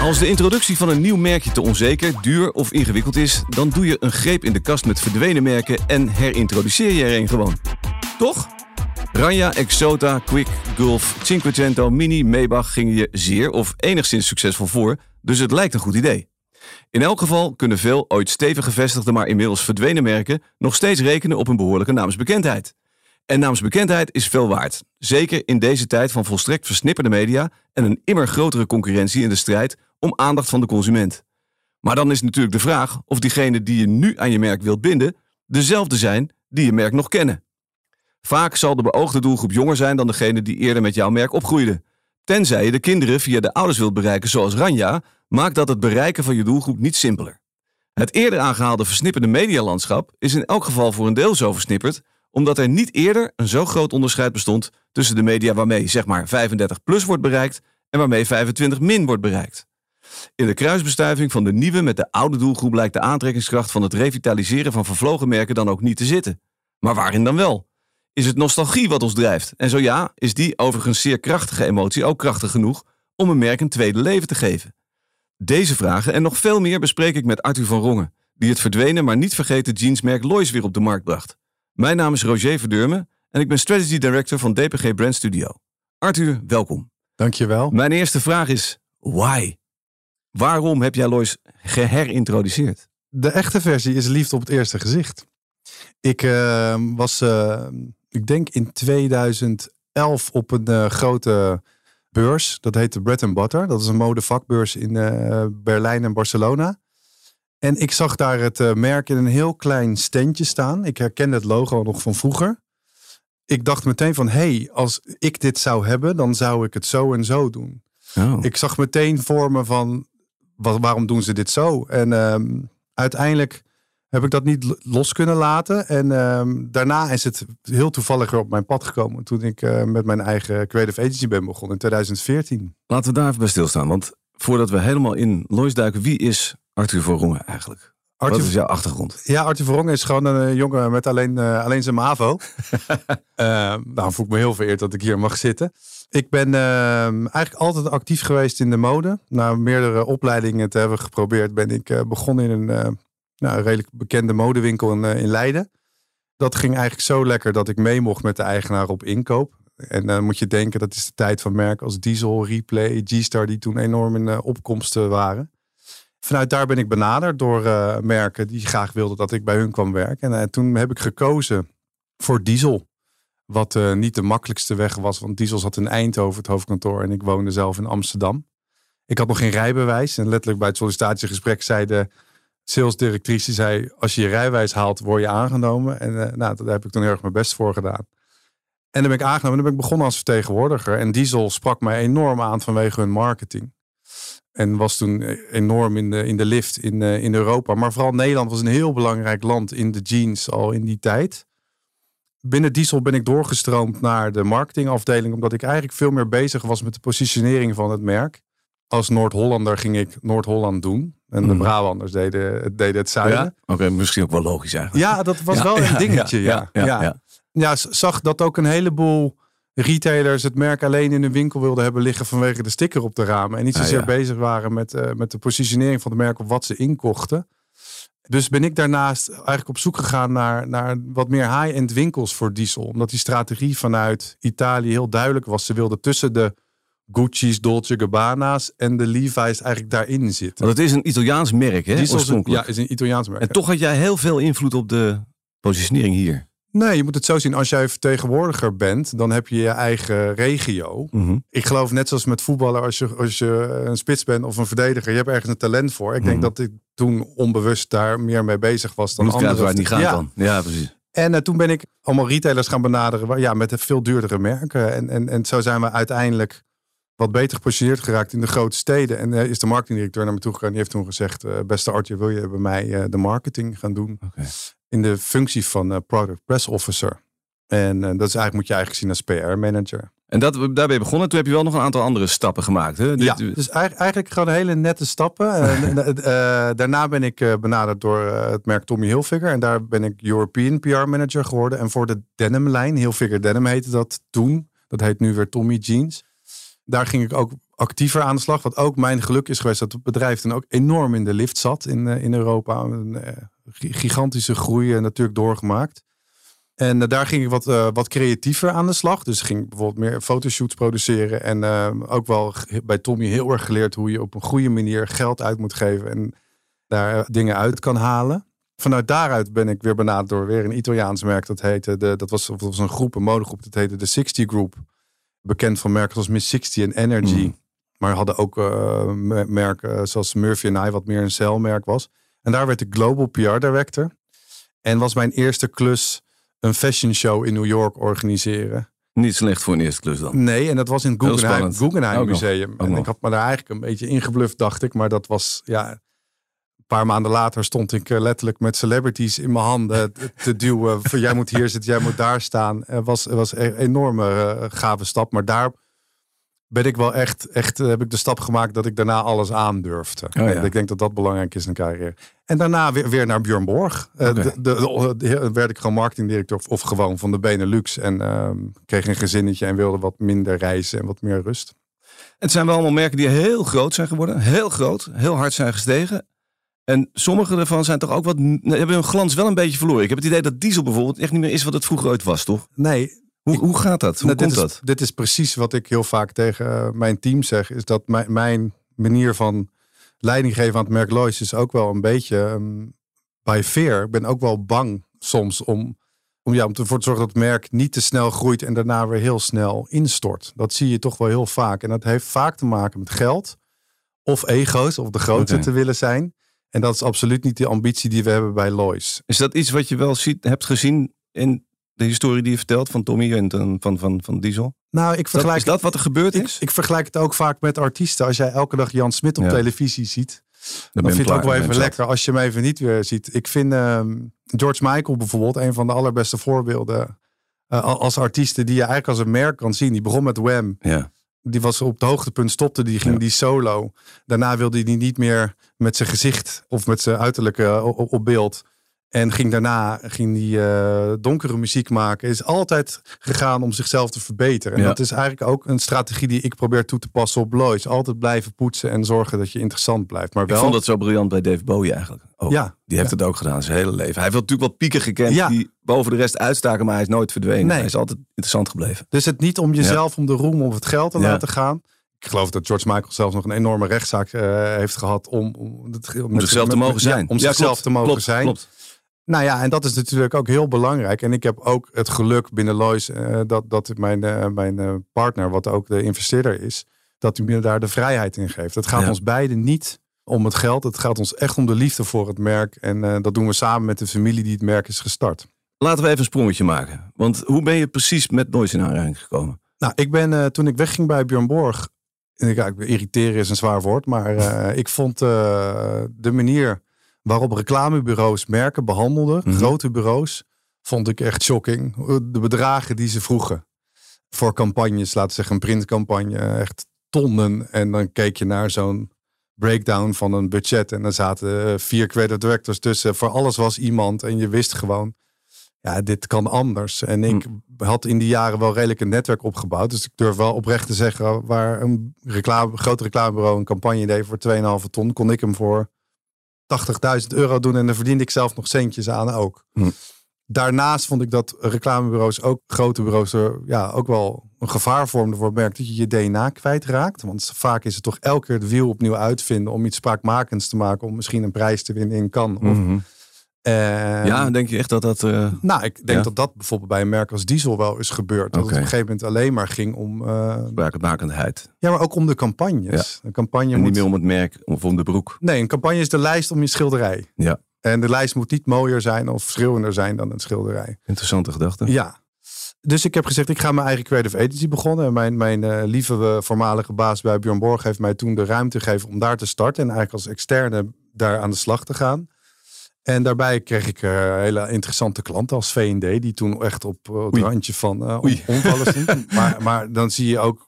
Als de introductie van een nieuw merkje te onzeker, duur of ingewikkeld is, dan doe je een greep in de kast met verdwenen merken en herintroduceer je er een gewoon. Toch? Ranja, Exota, Quick, Gulf, Cinquecento, Mini, Maybach gingen je zeer of enigszins succesvol voor, dus het lijkt een goed idee. In elk geval kunnen veel ooit stevig gevestigde, maar inmiddels verdwenen merken nog steeds rekenen op een behoorlijke naamsbekendheid. En naamsbekendheid is veel waard. Zeker in deze tijd van volstrekt versnipperde media en een immer grotere concurrentie in de strijd om aandacht van de consument. Maar dan is natuurlijk de vraag of diegenen die je nu aan je merk wilt binden, dezelfde zijn die je merk nog kennen. Vaak zal de beoogde doelgroep jonger zijn dan degene die eerder met jouw merk opgroeide. Tenzij je de kinderen via de ouders wilt bereiken zoals Ranja, maakt dat het bereiken van je doelgroep niet simpeler. Het eerder aangehaalde versnipperde medialandschap is in elk geval voor een deel zo versnipperd omdat er niet eerder een zo groot onderscheid bestond tussen de media waarmee zeg maar 35 plus wordt bereikt en waarmee 25 min wordt bereikt. In de kruisbestuiving van de nieuwe met de oude doelgroep lijkt de aantrekkingskracht van het revitaliseren van vervlogen merken dan ook niet te zitten. Maar waarin dan wel? Is het nostalgie wat ons drijft? En zo ja, is die overigens zeer krachtige emotie ook krachtig genoeg om een merk een tweede leven te geven? Deze vragen en nog veel meer bespreek ik met Arthur van Rongen, die het verdwenen maar niet vergeten jeansmerk Lois weer op de markt bracht. Mijn naam is Roger Verdurme en ik ben Strategy Director van DPG Brand Studio. Arthur, welkom. Dankjewel. Mijn eerste vraag is, why? Waarom heb jij Lois geherintroduceerd? De echte versie is liefde op het eerste gezicht. Ik uh, was, uh, ik denk in 2011 op een uh, grote beurs. Dat heette Bread Butter. Dat is een modevakbeurs in Berlijn en Barcelona. En ik zag daar het merk in een heel klein standje staan. Ik herkende het logo nog van vroeger. Ik dacht meteen van, hé, hey, als ik dit zou hebben, dan zou ik het zo en zo doen. Oh. Ik zag meteen voor me van, waarom doen ze dit zo? En um, uiteindelijk heb ik dat niet los kunnen laten. En um, daarna is het heel toevallig op mijn pad gekomen. Toen ik uh, met mijn eigen creative agency ben begonnen in 2014. Laten we daar even bij stilstaan. Want voordat we helemaal in Lois duiken, wie is Arthur van Rongen eigenlijk? Arthur, Wat is jouw achtergrond? Ja, Arthur van Rongen is gewoon een jongen met alleen, uh, alleen zijn MAVO. uh, nou, voel ik me heel vereerd dat ik hier mag zitten. Ik ben uh, eigenlijk altijd actief geweest in de mode. Na meerdere opleidingen te hebben geprobeerd, ben ik begonnen in een, nou, redelijk bekende modewinkel in, in, Leiden. Dat ging eigenlijk zo lekker dat ik mee mocht met de eigenaar op inkoop. En dan moet je denken, dat is de tijd van merken als Diesel, Replay, G-Star, die toen enorm in opkomsten waren. Vanuit daar ben ik benaderd door merken die graag wilden dat ik bij hun kwam werken. En toen heb ik gekozen voor Diesel. Wat uh, niet de makkelijkste weg was, want Diesel zat in Eindhoven, het hoofdkantoor, en ik woonde zelf in Amsterdam. Ik had nog geen rijbewijs en letterlijk bij het sollicitatiegesprek zei de salesdirectrice, zei, als je je rijbewijs haalt, word je aangenomen. En nou, daar heb ik toen heel erg mijn best voor gedaan. En dan ben ik aangenomen en dan ben ik begonnen als vertegenwoordiger. En Diesel sprak mij enorm aan vanwege hun marketing. En was toen enorm in de, in de lift in, uh, in Europa. Maar vooral Nederland was een heel belangrijk land in de jeans al in die tijd binnen Diesel ben ik doorgestroomd naar de marketingafdeling, omdat ik eigenlijk veel meer bezig was met de positionering van het merk. Als Noord-Hollander ging ik Noord-Holland doen. En de mm. Brabanders deden, deden het zuiden. Ja? Oké, misschien ook wel logisch eigenlijk. Ja, dat was wel een dingetje. Ja, ja, ja, ja. zag dat ook een heleboel retailers het merk alleen in hun winkel wilden hebben liggen vanwege de sticker op de ramen. En niet ah, zozeer bezig waren met, uh, met de positionering van het merk of wat ze inkochten. Dus ben ik daarnaast eigenlijk op zoek gegaan naar, naar wat meer high-end winkels voor diesel. Omdat die strategie vanuit Italië heel duidelijk was. Ze wilden tussen de Gucci's, Dolce Gabbana's en de Levi's eigenlijk daarin zitten. Want het is een Italiaans merk, hè? Diesel ja, is een Italiaans merk. En toch had jij heel veel invloed op de positionering hier. Nee, je moet het zo zien. Als jij vertegenwoordiger bent, dan heb je je eigen regio. Mhm. Ik geloof net zoals met voetballen, als je, als je een spits bent of een verdediger, je hebt ergens een talent voor. Ik denk mhm. dat ik toen onbewust daar meer mee bezig was dan anderen. waar niet gaat ja. dan. Ja, precies. En uh, toen ben ik allemaal retailers gaan benaderen ja, met veel duurdere merken. En, en, en zo zijn we uiteindelijk wat beter gepositioneerd geraakt in de grote steden. En uh, is de marketingdirecteur naar me toe gegaan. Die heeft toen gezegd, uh, beste Artje, wil je bij mij de marketing gaan doen? Okay in de functie van uh, Product Press Officer. En uh, dat is eigenlijk, moet je eigenlijk zien als PR-manager. En dat, daar ben je begonnen. Toen heb je wel nog een aantal andere stappen gemaakt. Hè? Ja, dus eigenlijk gewoon hele nette stappen. uh, daarna ben ik benaderd door het merk Tommy Hilfiger. En daar ben ik European PR-manager geworden. En voor de denim-lijn, Hilfiger Denim heette dat toen. Dat heet nu weer Tommy Jeans. Daar ging ik ook actiever aan de slag. Wat ook mijn geluk is geweest dat het bedrijf dan ook enorm in de lift zat in, in Europa. Een gigantische groei natuurlijk doorgemaakt. En daar ging ik wat, wat creatiever aan de slag. Dus ging bijvoorbeeld meer fotoshoots produceren. En ook wel bij Tommy heel erg geleerd hoe je op een goede manier geld uit moet geven. En daar dingen uit kan halen vanuit daaruit ben ik weer benaderd door weer een Italiaans merk. Dat heette, de, dat was, dat was een groep, een modegroep. Dat heette de 60 Group. Bekend van merken zoals Miss 60 en Energy. Mm. Maar hadden ook uh, merken zoals Murphy I, wat meer een celmerk was. En daar werd ik Global PR Director. En was mijn eerste klus een fashion show in New York organiseren. Niet slecht voor een eerste klus dan. Nee, en dat was in het Guggenheim, Guggenheim Museum. en ik had me daar eigenlijk een beetje ingebluft, dacht ik. Maar dat was, ja, paar maanden later stond ik eh, letterlijk met celebrities in mijn handen te duwen. Van jij moet hier zitten, jij moet daar staan. Het was, was een enorme uh, gave stap. Maar daar ben ik wel echt, echt heb ik de stap gemaakt dat ik daarna alles aandurfde. Oh, Ik denk dat dat belangrijk is in een carrière. En daarna weer, weer naar Björn Borg. Uh, de, de, werd ik gewoon marketingdirecteur of, of gewoon van de Benelux. En uh, kreeg een gezinnetje en wilde wat minder reizen en wat meer rust. Het zijn wel allemaal merken die heel groot zijn geworden. Heel groot, heel hard zijn gestegen. En sommige ervan zijn toch ook wat. hebben hun glans wel een beetje verloren. Ik heb het idee dat diesel bijvoorbeeld echt niet meer is wat het vroeger ooit was, toch? Nee. Hoe, hoe gaat dat? Hoe nou, komt dit dat? Is, dit is precies wat ik heel vaak tegen eh, mijn team zeg. Is dat mijn, mijn manier van leiding geven aan het merk Lois is ook wel een beetje um, bij fear. Ik ben ook wel bang soms om, om, ja, om ervoor te zorgen dat het merk niet te snel groeit en daarna weer heel snel instort. Dat zie je toch wel heel vaak. En dat heeft vaak te maken met geld of ego's of de grootste te willen zijn. En dat is absoluut niet de ambitie die we hebben bij Lois. Is dat iets wat je wel ziet, hebt gezien in de historie die je vertelt van Tommy en van, van, van Diesel? Nou, ik vergelijk. is dat wat er gebeurd is? Ik, vergelijk het ook vaak met artiesten. Als jij elke dag Jan Smit op televisie ziet, dan, vind het ook wel even lekker als je hem even niet weer ziet. Ik vind ehm, George Michael bijvoorbeeld een van de allerbeste voorbeelden. Uh, als artiesten die je eigenlijk als een merk kan zien. Die begon met Wham. Ja. Die was op het hoogtepunt, stopte die, ging die solo. Daarna wilde hij niet meer met zijn gezicht of met zijn uiterlijke eh, op beeld. En ging daarna ging die uh, donkere muziek maken. Is altijd gegaan om zichzelf te verbeteren. En dat is eigenlijk ook een strategie die ik probeer toe te passen op Lois. Altijd blijven poetsen en zorgen dat je interessant blijft. Maar wel... Ik vond dat zo briljant bij Dave Bowie eigenlijk. Ja. Die heeft het ook gedaan zijn hele leven. Hij heeft natuurlijk wel pieken gekend die boven de rest uitstaken. Maar hij is nooit verdwenen. Nee. Hij is altijd interessant gebleven. Dus het niet om jezelf, om de roem, om het geld te laten gaan. Ik geloof dat George Michael zelfs nog een enorme rechtszaak uh, heeft gehad om, om, het, om, zichzelf te mogen zijn. om zichzelf te mogen klopt, zijn. Klopt. Nou ja, en dat is natuurlijk ook heel belangrijk. En ik heb ook het geluk binnen Lois uh, dat, dat mijn, uh, mijn partner, wat ook de investeerder is, dat hij me daar de vrijheid in geeft. Het gaat ons beiden niet om het geld. Het gaat ons echt om de liefde voor het merk. En dat doen we samen met de familie die het merk is gestart. Laten we even een sprongetje maken. Want hoe ben je precies met Lois in aanraking gekomen? Nou, ik ben toen ik wegging bij Björn Borg ik irriteren is een zwaar woord, maar ik vond de manier waarop reclamebureaus merken behandelden, mm -hmm. grote bureaus, vond ik echt shocking. De bedragen die ze vroegen voor campagnes, laten we zeggen een printcampagne, echt tonnen. En dan keek je naar zo'n breakdown van een budget en dan zaten vier creative directors tussen. Voor alles was iemand en je wist gewoon, ja, dit kan anders. En ik hm. had in die jaren wel redelijk een netwerk opgebouwd. Dus ik durf wel oprecht te zeggen, waar een reclame, groot reclamebureau een campagne deed voor 2,5 ton, kon ik hem voor 80.000 euro doen en dan verdiende ik zelf nog centjes aan ook. Hm. Daarnaast vond ik dat reclamebureaus, ook grote bureaus, er ja, ook wel een gevaar vormden voor het merk dat je je DNA kwijtraakt. Want vaak is het toch elke keer het wiel opnieuw uitvinden om iets spraakmakends te maken, om misschien een prijs te winnen in kan. Of, mhm. Uh, ja, denk je echt dat dat. Uh, nou, ik denk dat dat bijvoorbeeld bij een merk als Diesel wel is gebeurd. Dat het op een gegeven moment alleen maar ging om. Uh, Spraakmakendheid. Ja, maar ook om de campagnes. Een campagne en niet meer om het merk of om de broek. Nee, een campagne is de lijst om je schilderij. Ja. En de lijst moet niet mooier zijn of schreeuwender zijn dan een schilderij. Interessante gedachte. Ja. Dus ik heb gezegd, ik ga mijn eigen creative agency begonnen. Mijn, mijn lieve voormalige baas bij Björn Borg heeft mij toen de ruimte gegeven om daar te starten. En eigenlijk als externe daar aan de slag te gaan. En daarbij kreeg ik uh, hele interessante klanten als V&D, die toen echt op uh, het randje van uh, omvallen stond. maar, maar dan zie je ook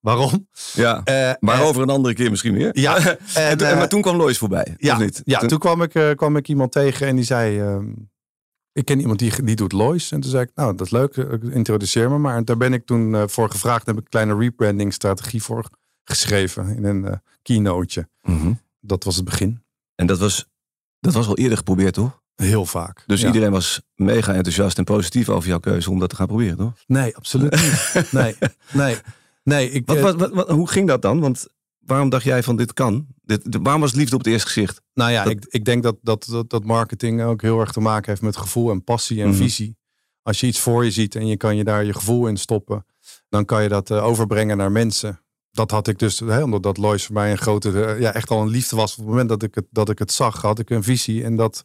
waarom. Ja, maar over een andere keer misschien meer. Ja, en, maar toen kwam Lois voorbij, ja, niet? Ja, toen, kwam, ik, kwam ik iemand tegen en die zei... Ehm, ik ken iemand die, die doet Lois. En toen zei ik, nou, dat is leuk, introduceer me. Maar daar ben ik toen voor gevraagd. Daar heb ik een kleine rebranding strategie voor geschreven in een keynoteje. Mhm. Dat was het begin. En dat was, dat was al eerder geprobeerd, toch? Heel vaak. Dus Ja. iedereen was mega enthousiast en positief over jouw keuze om dat te gaan proberen, toch? Nee, absoluut niet. Nee, nee, nee. Ik, Wat, eh, wat, wat, hoe ging dat dan? Want waarom dacht jij van dit kan? Dit, de- waarom was liefde op het eerste gezicht? Nou ja, Dat- ik, ik denk dat, dat, dat, dat marketing ook heel erg te maken heeft met gevoel en passie en Mhm. visie. Als je iets voor je ziet en je kan je daar je gevoel in stoppen, dan kan je dat eh, overbrengen naar mensen. Dat had ik dus, hè, omdat dat Lois voor mij een grote, eh, ja, echt al een liefde was. Op het moment dat ik het, dat ik het zag, had ik een visie en dat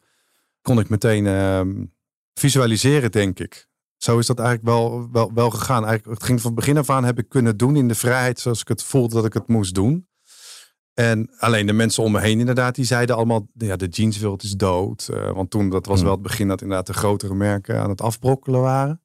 kon ik meteen ehm, visualiseren, denk ik. Zo is dat eigenlijk wel, wel, wel gegaan. Eigenlijk, het ging van begin af aan heb ik kunnen doen in de vrijheid zoals ik het voelde dat ik het moest doen. En alleen de mensen om me heen inderdaad, die zeiden allemaal, ja, de jeanswereld is dood. Eh, want toen, dat was Hmm. wel het begin dat inderdaad de grotere merken aan het afbrokkelen waren.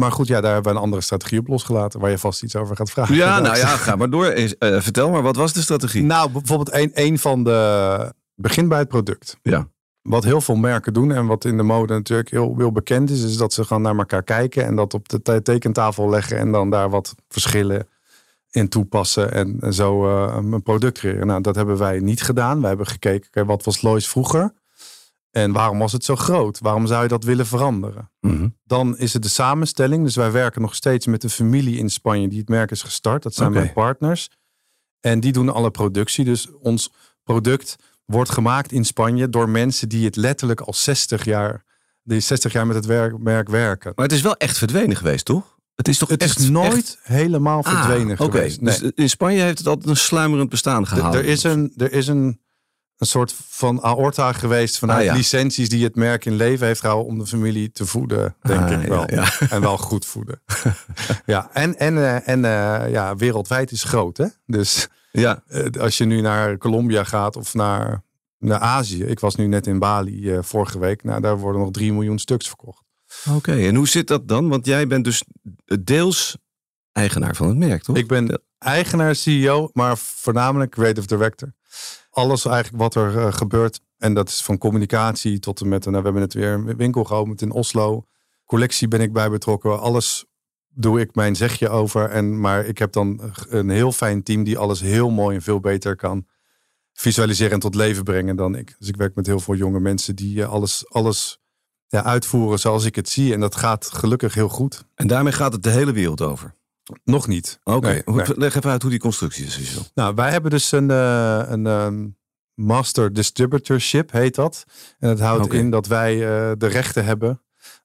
Maar goed, ja, daar hebben we een andere strategie op losgelaten, waar je vast iets over gaat vragen. Ja, nou ja, ga maar door. Eh, vertel maar, wat was de strategie? Nou, bijvoorbeeld een, een van de, begin bij het product. Ja. Wat heel veel merken doen en wat in de mode natuurlijk heel, heel bekend is, is dat ze gewoon naar elkaar kijken en dat op de te- tekentafel leggen en dan daar wat verschillen in toepassen en, en zo eh, een product creëren. Nou, dat hebben wij niet gedaan. Wij hebben gekeken, wat was Lois vroeger? En waarom was het zo groot? Waarom zou je dat willen veranderen? Mhm. Dan is het de samenstelling. Dus wij werken nog steeds met de familie in Spanje die het merk is gestart. Dat zijn mijn partners. En die doen alle productie. Dus ons product wordt gemaakt in Spanje door mensen die het letterlijk al 60 jaar, die 60 jaar met het werk, merk werken. Maar het is wel echt verdwenen geweest, toch? Het is toch Het echt is nooit echt- helemaal Ah, verdwenen geweest. Nee. dus in Spanje heeft het altijd een sluimerend bestaan D- gehouden. er is, een, er is een, een soort van aorta geweest vanuit Ah, ja. licenties die het merk in leven heeft gehouden om de familie te voeden, denk Ah, ik wel. ja. En wel goed voeden. ja, en, en, eh, en eh, ja, wereldwijd is groot, hè? Dus Ja, eh, als je nu naar Colombia gaat of naar, naar Azië. Ik was nu net in Bali vorige week. Nou, daar worden nog 3 miljoen stuks verkocht. oké. En hoe zit dat dan? Want jij bent dus deels eigenaar van het merk, toch? Ik ben eigenaar, CEO, maar voornamelijk creative director. Alles eigenlijk wat er eh, gebeurt. En dat is van communicatie tot en met... Nou, we hebben net weer een winkel geopend in Oslo. Collectie ben ik bij betrokken. Alles doe ik mijn zegje over. En, maar ik heb dan een heel fijn team die alles heel mooi en veel beter kan visualiseren en tot leven brengen dan ik. Dus ik werk met heel veel jonge mensen die eh, alles, alles ja, uitvoeren zoals ik het zie. En dat gaat gelukkig heel goed. En daarmee gaat het de hele wereld over. Nog niet. Oké, Nee, Hoe- nee. leg even uit hoe die constructie is. Nou, wij hebben dus een, eh, een ehm, master distributorship, heet dat. En het houdt in dat wij eh, de rechten hebben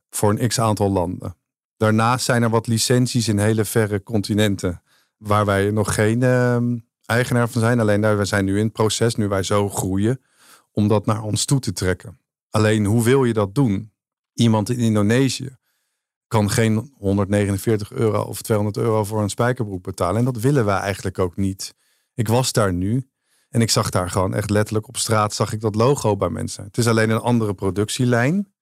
voor een x aantal landen. Daarnaast zijn er wat licenties in hele verre continenten waar wij nog geen ehm, eigenaar van zijn. Alleen daar, we zijn nu in het proces, nu wij zo groeien, om dat naar ons toe te trekken. Alleen hoe wil je dat doen? Iemand in Indonesië kan geen 149 euro of 200 euro voor een spijkerbroek betalen. En dat willen wij eigenlijk ook niet. Ik was daar nu en ik zag daar gewoon echt letterlijk op straat zag ik dat logo bij mensen. Het is alleen een andere productielijn.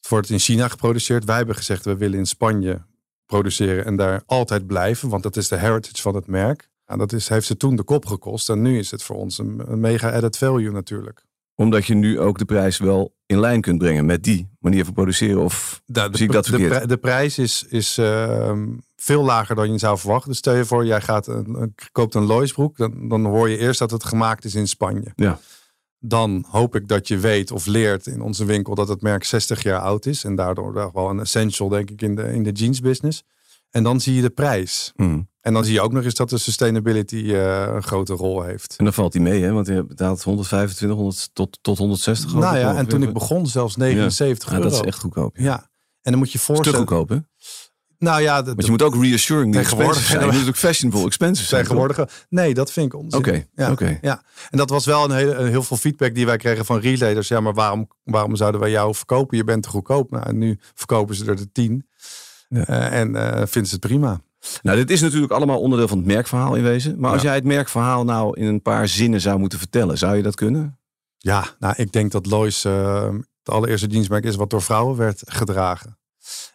Het wordt in China geproduceerd. Wij hebben gezegd we willen in Spanje produceren en daar altijd blijven, want dat is de heritage van het merk. En dat is, heeft ze toen de kop gekost en nu is het voor ons een, een mega added value natuurlijk. Omdat je nu ook de prijs wel in lijn kunt brengen met die manier van produceren. Of de, Zie ik dat de, verkeerd? de prijs is, is ehm, veel lager dan je zou verwachten. Dus stel je voor, jij gaat een- koopt een Loisbroek. Dan, dan hoor je eerst dat het gemaakt is in Spanje. Ja. Dan hoop ik dat je weet of leert in onze winkel dat het merk 60 jaar oud is. En daardoor wel wel een essential, denk ik, in de, in de jeans business. En dan zie je de prijs. Hmm. En dan zie je ook nog eens dat de sustainability eh, een grote rol heeft. En dan valt die mee, hè? Want je betaalt 125 100 tot, tot 160. geloof Nou ja, en toen ik begon zelfs 79 Ja, euro. dat is echt goedkoop. Ja. Ja, en dan moet je Te voorstellen... goedkoop, hè? Nou ja, de, Want je moet ook reassuring Tegenwoordig zijn. Je moet ook fashionable expensive zijn. tegenwoordig. Nee, dat vind ik onzin. Oké, ja. oké. Ja. En dat was wel een hele, een heel veel feedback die wij kregen van retailers. Ja, maar waarom, waarom zouden wij jou verkopen? Je bent te goedkoop. Nou, en nu verkopen ze er de tien. Ja. Eh, en eh, vinden ze het prima. Nou, dit is natuurlijk allemaal onderdeel van het merkverhaal in wezen. Maar als Ja. jij het merkverhaal nou in een paar zinnen zou moeten vertellen, zou je dat kunnen? Ja, nou, ik denk dat Lois eh, het allereerste dienstmerk is wat door vrouwen werd gedragen.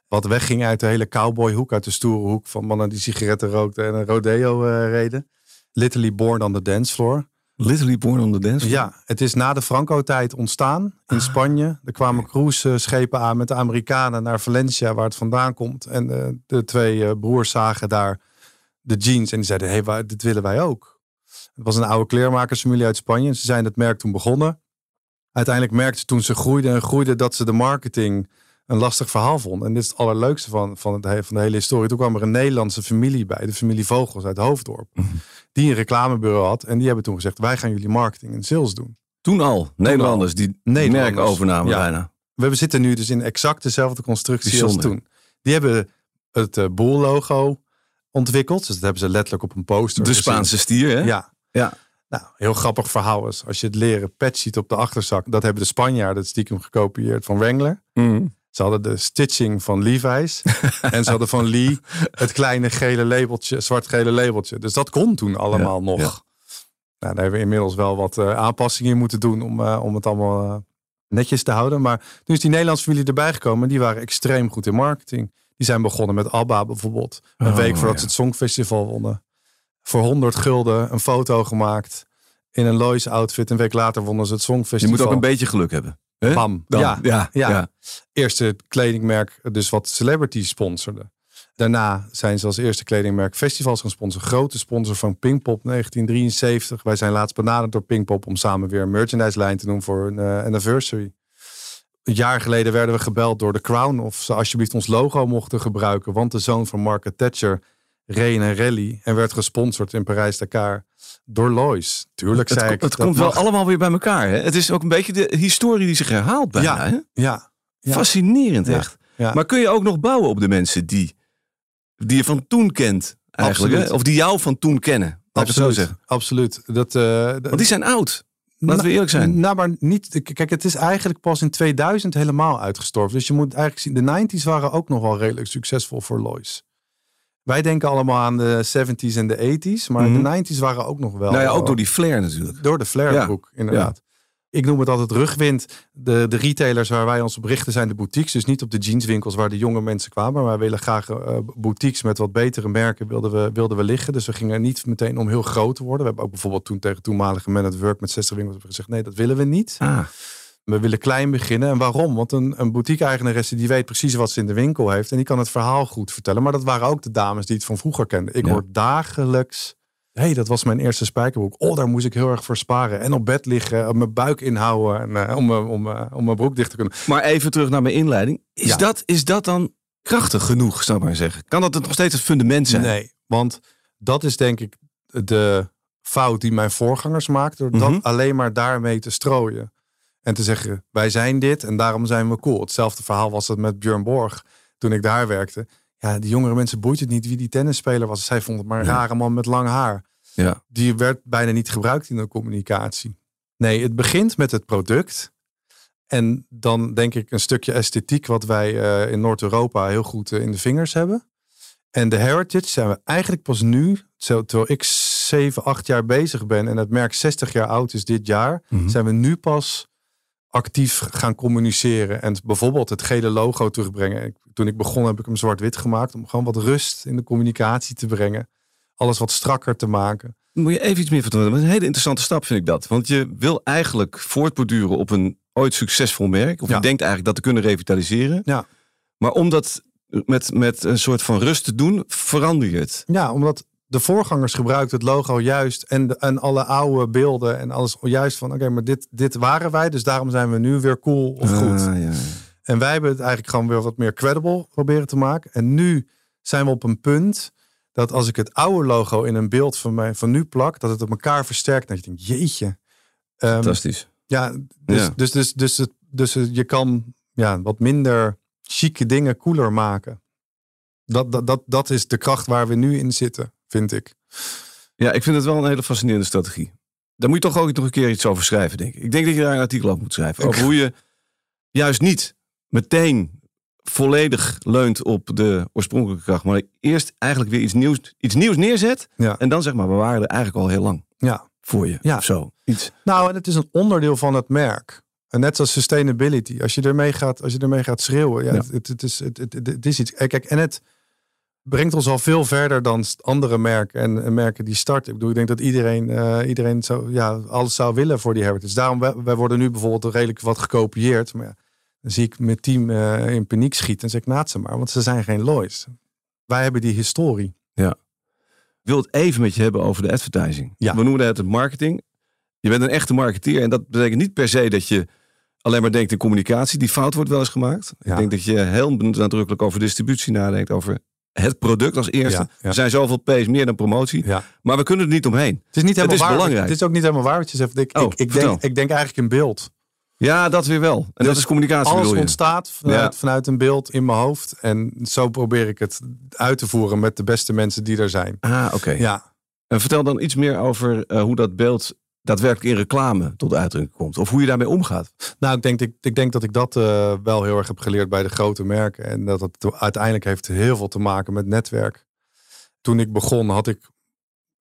Wat wegging uit de hele cowboyhoek, uit de stoere hoek van mannen die sigaretten rookten en een rodeo reden. Literally born on the dance floor. Literally born on the dance floor? Ja, het is na de Franco-tijd ontstaan in Ah, Spanje. Er kwamen cruiseschepen aan met de Amerikanen naar Valencia, waar het vandaan komt. En eh, de twee eh, broers zagen daar de jeans. En die zeiden, hé, hey, dit willen wij ook. Het was een oude kleermakersfamilie uit Spanje. Ze zijn het merk toen begonnen. Uiteindelijk merkten ze toen ze groeiden en groeiden dat ze de marketing een lastig verhaal vonden. En dit is het allerleukste van, van, het, van de hele historie. Toen kwam er een Nederlandse familie bij, de familie Vogels uit Hoofddorp. Mhm. Die een reclamebureau had. En die hebben toen gezegd, wij gaan jullie marketing en sales doen. Toen al, Nederlanders die Nederlanders. merken overnamen Ja. bijna. We zitten nu dus in exact dezelfde constructie Bijzonder. als toen. Die hebben het eh Boel-logo ontwikkeld. Dus dat hebben ze letterlijk op een poster De gezien. Spaanse stier, hè? Ja. Ja. Nou, heel grappig verhaal is. Als je het leren patch ziet op de achterzak. Dat hebben de Spanjaarden stiekem gekopieerd van Wrangler. Mhm. Ze hadden de stitching van Levi's. en ze hadden van Lee het kleine gele labeltje, zwart-gele labeltje. Dus dat kon toen allemaal Ja, nog. ja. Nou, daar hebben we inmiddels wel wat eh, aanpassingen in moeten doen om, eh, om het allemaal eh, netjes te houden. Maar toen is die Nederlandse familie erbij gekomen. Die waren extreem goed in marketing. Die zijn begonnen met ABBA bijvoorbeeld. Een Oh, week voordat ja. ze het Songfestival wonnen. Voor 100 gulden een foto gemaakt. In een Lois outfit. Een week later wonnen ze het Je Songfestival. moet ook een beetje geluk hebben. Bam. Dan. Ja. Ja. Ja. Ja. Eerste kledingmerk, dus wat celebrities sponsorde. Daarna zijn ze als eerste kledingmerk festivals gaan sponsoren. Grote sponsor van Pinkpop 1973. Wij zijn laatst benaderd door Pinkpop om samen weer een merchandise lijn te doen voor een eh, anniversary. Een jaar geleden werden we gebeld door de Crown of ze alsjeblieft ons logo mochten gebruiken. Want de zoon van Margaret Thatcher reed in een rally en werd gesponsord in Parijs-Dakar door Lois. Tuurlijk Het, zei ko- ik. het komt wel allemaal weer bij elkaar. Hè? Het is ook een beetje de historie die zich herhaalt bijna. Ja. Hè? Ja, Ja. Fascinerend echt. Ja. Maar kun je ook nog bouwen op de mensen die, die je van toen kent? Eigenlijk? Absoluut. Of die jou van toen kennen? Het zo absoluut. Absoluut. Dat, eh, Want die zijn oud. Laten we eerlijk zijn. Nou, maar niet. Kijk, het is eigenlijk pas in 2000 helemaal uitgestorven. Dus je moet eigenlijk zien. De 90s waren ook nog wel redelijk succesvol voor Lois. Wij denken allemaal aan de 70s en de 80s. Maar Mhm. de 90s waren ook nog wel. nou ja, ook eh, door die flair natuurlijk. door de flairbroek, inderdaad. Ik noem het altijd rugwind. De, de retailers waar wij ons op richten zijn de boutiques. Dus niet op de jeanswinkels waar de jonge mensen kwamen. Maar wij willen graag eh, boutiques met wat betere merken wilden we, wilden we liggen. Dus we gingen niet meteen om heel groot te worden. We hebben ook bijvoorbeeld toen tegen toenmalige Man at Work met 60 winkels gezegd... nee, dat willen we niet. Ah, We willen klein beginnen. En waarom? Want een, een boutique-eigenaresse die weet precies wat ze in de winkel heeft. En die kan het verhaal goed vertellen. Maar dat waren ook de dames die het van vroeger kenden. Ik Ja. hoor dagelijks... Hé, hey, dat was mijn eerste spijkerbroek. Oh, daar moest ik heel erg voor sparen. En op bed liggen, op mijn buik inhouden. En, eh, om, mijn- om, eh, om mijn broek dicht te kunnen. maar even terug naar mijn inleiding. Is, Ja. dat, is dat dan krachtig genoeg, zou ik maar zeggen? Kan dat nog steeds het fundament zijn? Nee, want dat is denk ik de fout die mijn voorgangers maakten. Door Mhm. dat alleen maar daarmee te strooien. En te zeggen, wij zijn dit en daarom zijn we cool. Hetzelfde verhaal was het met Björn Borg toen ik daar werkte. Ja, die jongere mensen boeit het niet wie die tennisspeler was. Zij vonden het maar een Ja. rare man met lang haar. Ja. Die werd bijna niet gebruikt in de communicatie. Nee, het begint met het product. En dan denk ik een stukje esthetiek wat wij eh, in Noord-Europa heel goed eh, in de vingers hebben. En de heritage zijn we eigenlijk pas nu, terwijl ik 7, 8 jaar bezig ben en het merk 60 jaar oud is dit jaar, Mhm. zijn we nu pas actief gaan communiceren. En bijvoorbeeld het gele logo terugbrengen. Toen ik begon heb ik hem zwart-wit gemaakt om gewoon wat rust in de communicatie te brengen. Alles wat strakker te maken. Moet je even iets meer vertellen. Dat is een hele interessante stap, vind ik dat. Want je wil eigenlijk voortborduren op een ooit succesvol merk. Of Ja. je denkt eigenlijk dat te kunnen revitaliseren. Ja. Maar om dat met, met een soort van rust te doen, verander je het. Ja, omdat de voorgangers gebruikten het logo juist en, de, en alle oude beelden en alles juist van oké, maar dit, dit waren wij, dus daarom zijn we nu weer cool of goed. Ah, ja. En wij hebben het eigenlijk gewoon weer wat meer credible proberen te maken. En nu zijn we op een punt dat als ik het oude logo in een beeld van mij van nu plak, dat het op elkaar versterkt. Dat je denkt, jeetje. Ehm, Fantastisch. ja, dus, Ja. dus, dus, dus, het- dus het- je kan ja, wat minder chique dingen cooler maken. Dat, dat, dat, dat is de kracht waar we nu in zitten, vind ik. Ja, ik vind het wel een hele fascinerende strategie. Daar moet je toch ook nog een keer iets over schrijven, denk ik. Ik denk dat je daar een artikel over moet schrijven. Over hoe je juist niet meteen volledig leunt op de oorspronkelijke kracht. Maar eerst eigenlijk weer iets nieuws, iets nieuws neerzet. Ja. En dan zeg maar, we waren er eigenlijk al heel lang Ja. voor je. Ja. Of zo. Iets. Nou, en het is een onderdeel van het merk. En net zoals sustainability. Als je ermee gaat, als je ermee gaat schreeuwen. Ja, Ja. Het, het, is, het, het, het is iets. Kijk, en het brengt ons al veel verder dan andere merken en, en merken die starten. Ik bedoel, ik denk dat iedereen, eh, iedereen zo, ja, alles zou willen voor die heritage. Daarom, wij, wij worden nu bijvoorbeeld redelijk wat gekopieerd. Maar ja, dan zie ik mijn team eh, in paniek schieten en zeg ik, naad ze maar. Want ze zijn geen Lois. Wij hebben die historie. wil het even met je hebben over de advertising. Ja. We noemen het marketing. Je bent een echte marketeer en dat betekent niet per se dat je alleen maar denkt in communicatie. Die fout wordt wel eens gemaakt. Ja. Ik denk dat je heel nadrukkelijk over distributie nadenkt, over het product als eerste. Ja, ja. Er zijn zoveel P's meer dan promotie. Ja. Maar we kunnen er niet omheen. Het is niet helemaal is waar. belangrijk. Het is ook niet helemaal waar wat je zegt. Ik, Oh, ik, ik, denk, ik denk eigenlijk in beeld. Ja, dat weer wel. En dat Dus is communicatie Alles ontstaat vanuit een beeld in mijn hoofd. En zo probeer ik het uit te voeren met de beste mensen die er zijn. Ah, oké. Ja, En vertel dan iets meer over eh, hoe dat beeld daadwerkelijk in reclame tot uitdrukking komt. Of hoe je daarmee omgaat. nou ik denk, ik, ik denk dat ik dat eh, wel heel erg heb geleerd bij de grote merken. En dat het uiteindelijk heeft heel veel te maken met netwerk. Toen ik begon had ik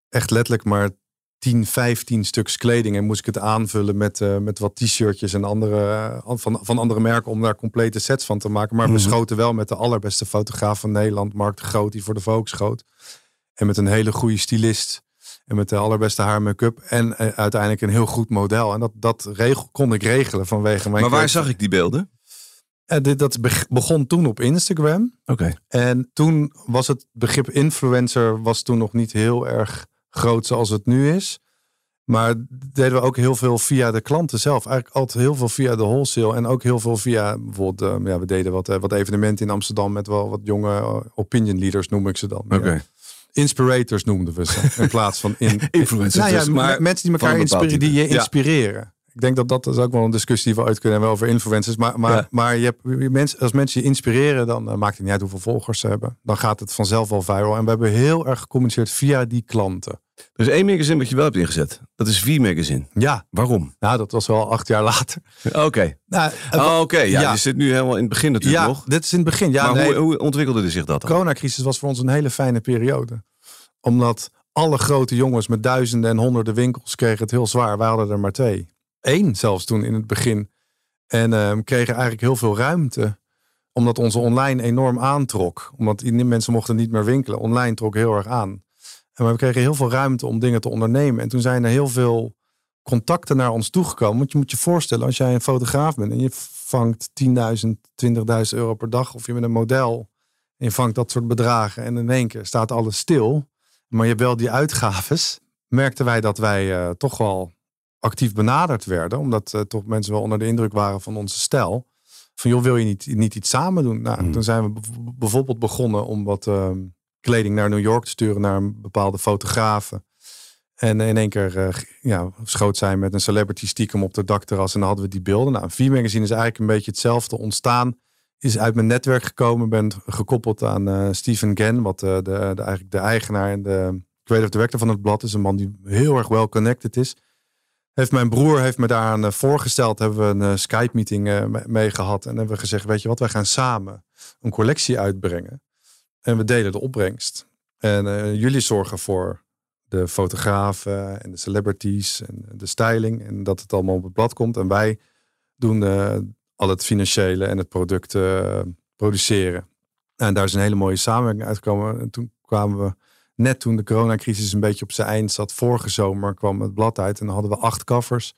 echt letterlijk maar 10, 15 stuks kleding. En moest ik het aanvullen met, eh, met wat t-shirtjes en andere, eh, van, van andere merken om daar complete sets van te maken. Maar we Mhm. schoten wel met de allerbeste fotograaf van Nederland, Mark de Groot, die voor de Vogue schoot. En met een hele goede stylist. En met de allerbeste haar en make-up. En eh, uiteindelijk een heel goed model. En dat, dat regel, kon ik regelen vanwege mijn... maar waar zag ik die beelden? Eh, dit, dat beg- begon toen op Instagram. Oké. En toen was het begrip influencer was toen nog niet heel erg groot zoals het nu is. Maar deden we ook heel veel via de klanten zelf. Eigenlijk altijd heel veel via de wholesale. En ook heel veel via bijvoorbeeld, eh, ja, we deden wat, wat evenementen in Amsterdam met wel wat jonge opinion leaders noem ik ze dan. Oké. Ja. Inspirators noemden we ze. In plaats van in, Influencers nou ja, maar mensen die elkaar inspireren, die je. Ja. inspireren. Ik denk dat dat is ook wel een discussie die we uit kunnen hebben over influencers. Maar, maar, Ja. maar je hebt, mensen, als mensen je inspireren, dan eh, maakt het niet uit hoeveel volgers ze hebben. Dan gaat het vanzelf wel viral. En we hebben heel erg gecommuniceerd via die klanten. Er is één magazine wat je wel hebt ingezet. Dat is V-magazine. Ja, Waarom? nou dat was wel acht jaar later. Oké. Nou, Oh, Oké, ja, ja. je zit nu helemaal in het begin natuurlijk ja, nog. dit is in het begin. Ja, maar nee, hoe, hoe ontwikkelde zich dat de dan? coronacrisis was voor ons een hele fijne periode. Omdat alle grote jongens met duizenden en honderden winkels kregen het heel zwaar. Wij hadden er maar twee. Eén zelfs toen in het begin. En ehm, kregen eigenlijk heel veel ruimte. Omdat onze online enorm aantrok. Omdat mensen mochten niet meer winkelen. Online trok heel erg aan. En we kregen heel veel ruimte om dingen te ondernemen. En toen zijn er heel veel contacten naar ons toegekomen. Want je moet je voorstellen, als jij een fotograaf bent en je vangt 10.000, 20.000 euro per dag. Of je bent een model. En je vangt dat soort bedragen. En in één keer staat alles stil. Maar je hebt wel die uitgaves. Merkten wij dat wij eh, toch wel actief benaderd werden. Omdat eh, toch mensen wel onder de indruk waren van onze stijl. Van joh, wil je niet, niet iets samen doen? Nou, Hmm. toen zijn we bijvoorbeeld begonnen om wat ehm, kleding naar New York te sturen. Naar een bepaalde fotografen. En in één keer eh, ja, schoot zij met een celebrity stiekem op de dakterras. En dan hadden we die beelden. Nou, V-magazine is eigenlijk een beetje hetzelfde ontstaan. Is uit mijn netwerk gekomen. Ben gekoppeld aan eh Stephen Gann. Wat eh, de, de, eigenlijk de eigenaar en de creative director van het blad is. Een man die heel erg well connected is. Heeft mijn broer heeft me daaraan eh, voorgesteld. Hebben we een Skype meeting me- mee gehad. En hebben we gezegd, weet je wat, wij gaan samen een collectie uitbrengen. En we delen de opbrengst. En jullie zorgen voor de fotografen en de celebrities en de styling. En dat het allemaal op het blad komt. En wij doen al het financiële en het product eh, produceren. En daar is een hele mooie samenwerking uitgekomen. En toen kwamen we, net toen de coronacrisis een beetje op zijn eind zat, vorige zomer kwam het blad uit. En dan hadden we acht covers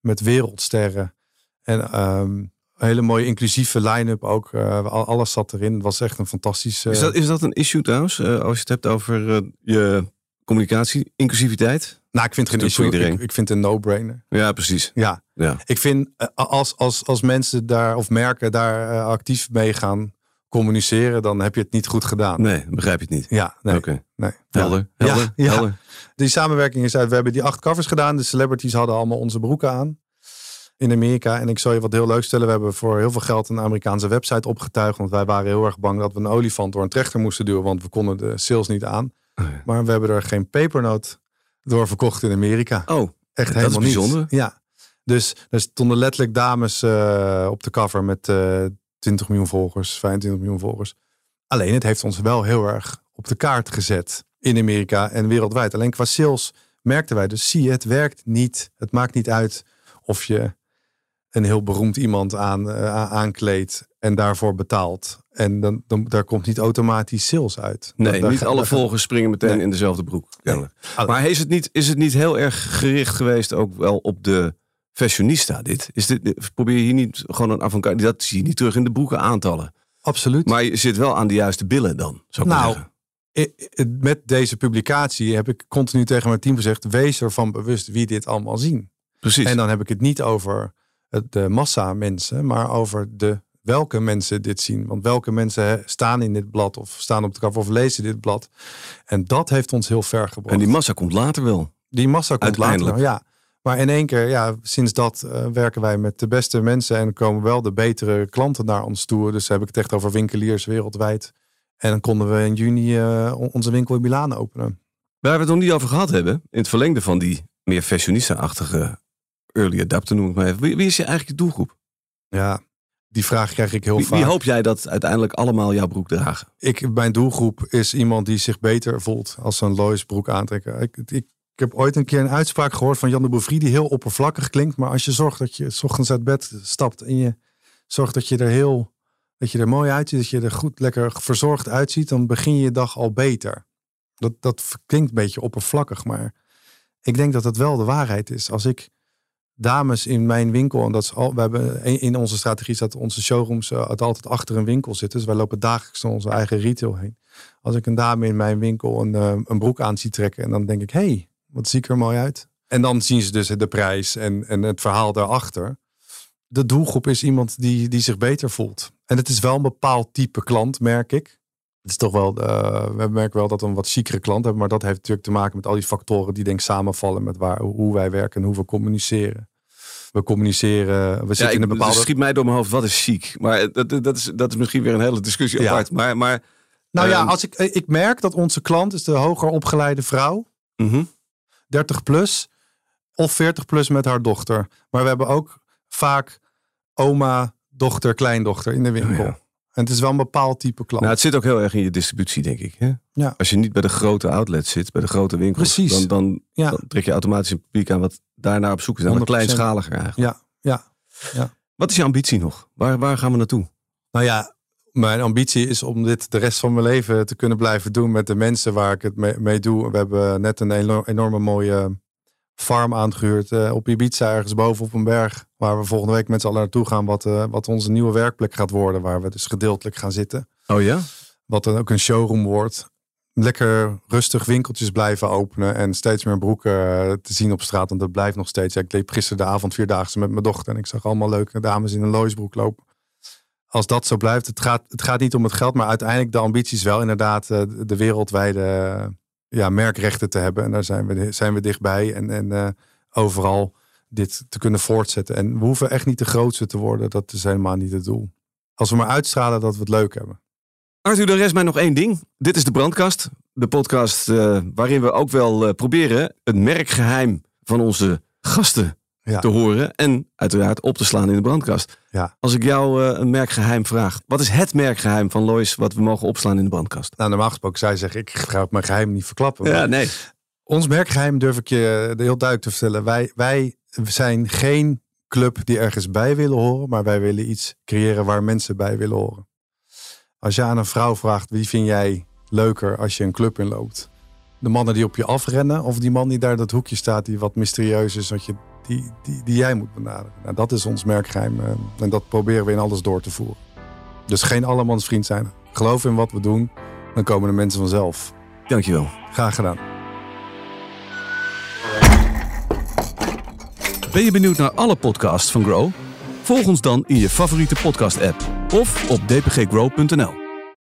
met wereldsterren. En ehm, een hele mooie inclusieve line-up ook. Eh, al- alles zat erin. Het was echt een fantastische... Is dat, is dat een issue trouwens? eh, als je het hebt over eh, je communicatie, inclusiviteit? Nou, ik vind het geen issue. iedereen. Ik, ik vind het een no-brainer. Ja, precies. Ja, Ja. ik vind eh, als, als, als mensen daar of merken daar eh, actief mee gaan communiceren, dan heb je het niet goed gedaan. Nee, begrijp je het niet. Ja, nee. Oké, nee. helder. Ja. helder, Ja, helder. Die samenwerking is uit. We hebben die acht covers gedaan. De celebrities hadden allemaal onze broeken aan. In Amerika. En ik zal je wat heel leuk stellen. We hebben voor heel veel geld een Amerikaanse website opgetuigd. Want wij waren heel erg bang dat we een olifant door een trechter moesten duwen. Want we konden de sales niet aan. Oh. Maar we hebben er geen pepernoot door verkocht in Amerika. Oh, Echt dat helemaal is niet. bijzonder. Ja. Dus er stonden letterlijk dames eh, op de cover met eh 20 miljoen volgers, 25 miljoen volgers. Alleen het heeft ons wel heel erg op de kaart gezet in Amerika en wereldwijd. Alleen qua sales merkten wij dus, zie je, het werkt niet. Het maakt niet uit of je een heel beroemd iemand aan, eh, aankleedt en daarvoor betaalt. En dan, dan, daar komt niet automatisch sales uit. nee, Daar niet alle volgers springen meteen Nee. in dezelfde broek. Maar is het, niet, is het niet heel erg gericht geweest ook wel op de fashionista dit? Is dit probeer je hier niet gewoon een avant Dat zie je niet terug in de broeken aantallen. Absoluut. Maar je zit wel aan de juiste billen dan, zou ik Nou, zeggen. met deze publicatie heb ik continu tegen mijn team gezegd: wees ervan bewust wie dit allemaal zien. Precies. En dan heb ik het niet over de massa mensen, maar over de welke mensen dit zien. Want welke mensen staan in dit blad of staan op de kaf of lezen dit blad. En dat heeft ons heel ver gebracht. En die massa komt later wel. Die massa komt later wel, ja. Maar in één keer, ja, sinds dat uh, werken wij met de beste mensen en komen wel de betere klanten naar ons toe. Dus heb ik het echt over winkeliers wereldwijd. En dan konden we in juni uh, onze winkel in Milaan openen. Waar we het nog niet over gehad hebben, in het verlengde van die meer fashionista-achtige early adapter noem ik maar even. Wie, wie is je eigenlijk je doelgroep? Ja, die vraag krijg ik heel wie, vaak. Wie hoop jij dat uiteindelijk allemaal jouw broek dragen? Ik, mijn doelgroep is iemand die zich beter voelt als ze een Lois broek aantrekken. Ik, ik, ik heb ooit een keer een uitspraak gehoord van Jan de Bouvry die heel oppervlakkig klinkt. Maar als je zorgt dat je s ochtends uit bed stapt en je zorgt dat je er heel, dat je er mooi uitziet, dat je er goed lekker verzorgd uitziet, dan begin je je dag al beter. Dat, dat klinkt een beetje oppervlakkig, maar ik denk dat het wel de waarheid is. Als ik dames in mijn winkel. En dat is al, we hebben in onze strategie dat onze showrooms uh, altijd achter een winkel zitten. Dus wij lopen dagelijks naar onze eigen retail heen. Als ik een dame in mijn winkel een, uh, een broek aan zie trekken. En dan denk ik, hé, hey, wat zie ik er mooi uit. En dan zien ze dus de prijs en, en het verhaal daarachter. De doelgroep is iemand die, die zich beter voelt. En het is wel een bepaald type klant, merk ik. Het is toch wel, uh, we merken wel dat we een wat chicere klant hebben. Maar dat heeft natuurlijk te maken met al die factoren die denk samenvallen met waar, hoe wij werken en hoe we communiceren. We communiceren, we zitten ja, in een bepaalde... schiet mij door mijn hoofd, wat is chic? Maar dat, dat, is, dat is misschien weer een hele discussie Ja. apart. Maar, maar Nou ja, Ehm, als ik, ik merk dat onze klant is de hoger opgeleide vrouw. mhm. 30 plus of 40 plus met haar dochter. Maar we hebben ook vaak oma, dochter, kleindochter in de winkel. Oh ja. En het is wel een bepaald type klant. Nou, het zit ook heel erg in je distributie, denk ik. Hè? Ja. Als je niet bij de grote outlets zit, bij de grote winkels, Precies. Dan, dan, Ja. dan trek je automatisch een publiek aan wat daarnaar op zoek is. Dan wat 100%. kleinschaliger eigenlijk. ja, ja. Wat is je ambitie nog? Waar, waar gaan we naartoe? Nou ja, mijn ambitie is om dit de rest van mijn leven te kunnen blijven doen met de mensen waar ik het mee, mee doe. We hebben net een eno- enorme mooie farm aangehuurd eh, op Ibiza, ergens boven op een berg. Waar we volgende week met z'n allen naartoe gaan, wat, eh, wat onze nieuwe werkplek gaat worden. Waar we dus gedeeltelijk gaan zitten. Oh ja? Wat dan ook een showroom wordt. Lekker rustig winkeltjes blijven openen. En steeds meer broeken eh, te zien op straat. Want dat blijft nog steeds. Ik liep gisteren de avond vierdaagse met mijn dochter. En ik zag allemaal leuke dames in een Loisbroek lopen. Als dat zo blijft. Het gaat, het gaat niet om het geld. Maar uiteindelijk de ambitie is wel inderdaad de wereldwijde ja, merkrechten te hebben. En daar zijn we, zijn we dichtbij. En, en eh, overal dit te kunnen voortzetten. En we hoeven echt niet de grootste te worden. Dat is helemaal niet het doel. Als we maar uitstralen dat we het leuk hebben. Arthur, er rest mij nog één ding. Dit is de Brandkast. De podcast eh, waarin we ook wel eh, proberen het merkgeheim van onze gasten Ja. te horen. En uiteraard op te slaan in de brandkast. Ja. Als ik jou eh, een merkgeheim vraag. Wat is het merkgeheim van Lois wat we mogen opslaan in de brandkast? Nou, normaal gesproken zou je zeggen, ik ga mijn geheim niet verklappen. Maar nee. Ons merkgeheim durf ik je heel duidelijk te vertellen. Wij, wij zijn geen club die ergens bij willen horen, maar wij willen iets creëren waar mensen bij willen horen. Als je aan een vrouw vraagt, wie vind jij leuker als je een club inloopt? De mannen die op je afrennen of die man die daar dat hoekje staat die wat mysterieus is, dat je, die, die, die jij moet benaderen? Nou, dat is ons merkgeheim eh, en dat proberen we in alles door te voeren. Dus geen allemans vriend zijn. Geloof in wat we doen, dan komen de mensen vanzelf. Dankjewel. Graag gedaan. Ben je benieuwd naar alle podcasts van Grow? Volg ons dan in je favoriete podcast app of op dpggrow.nl.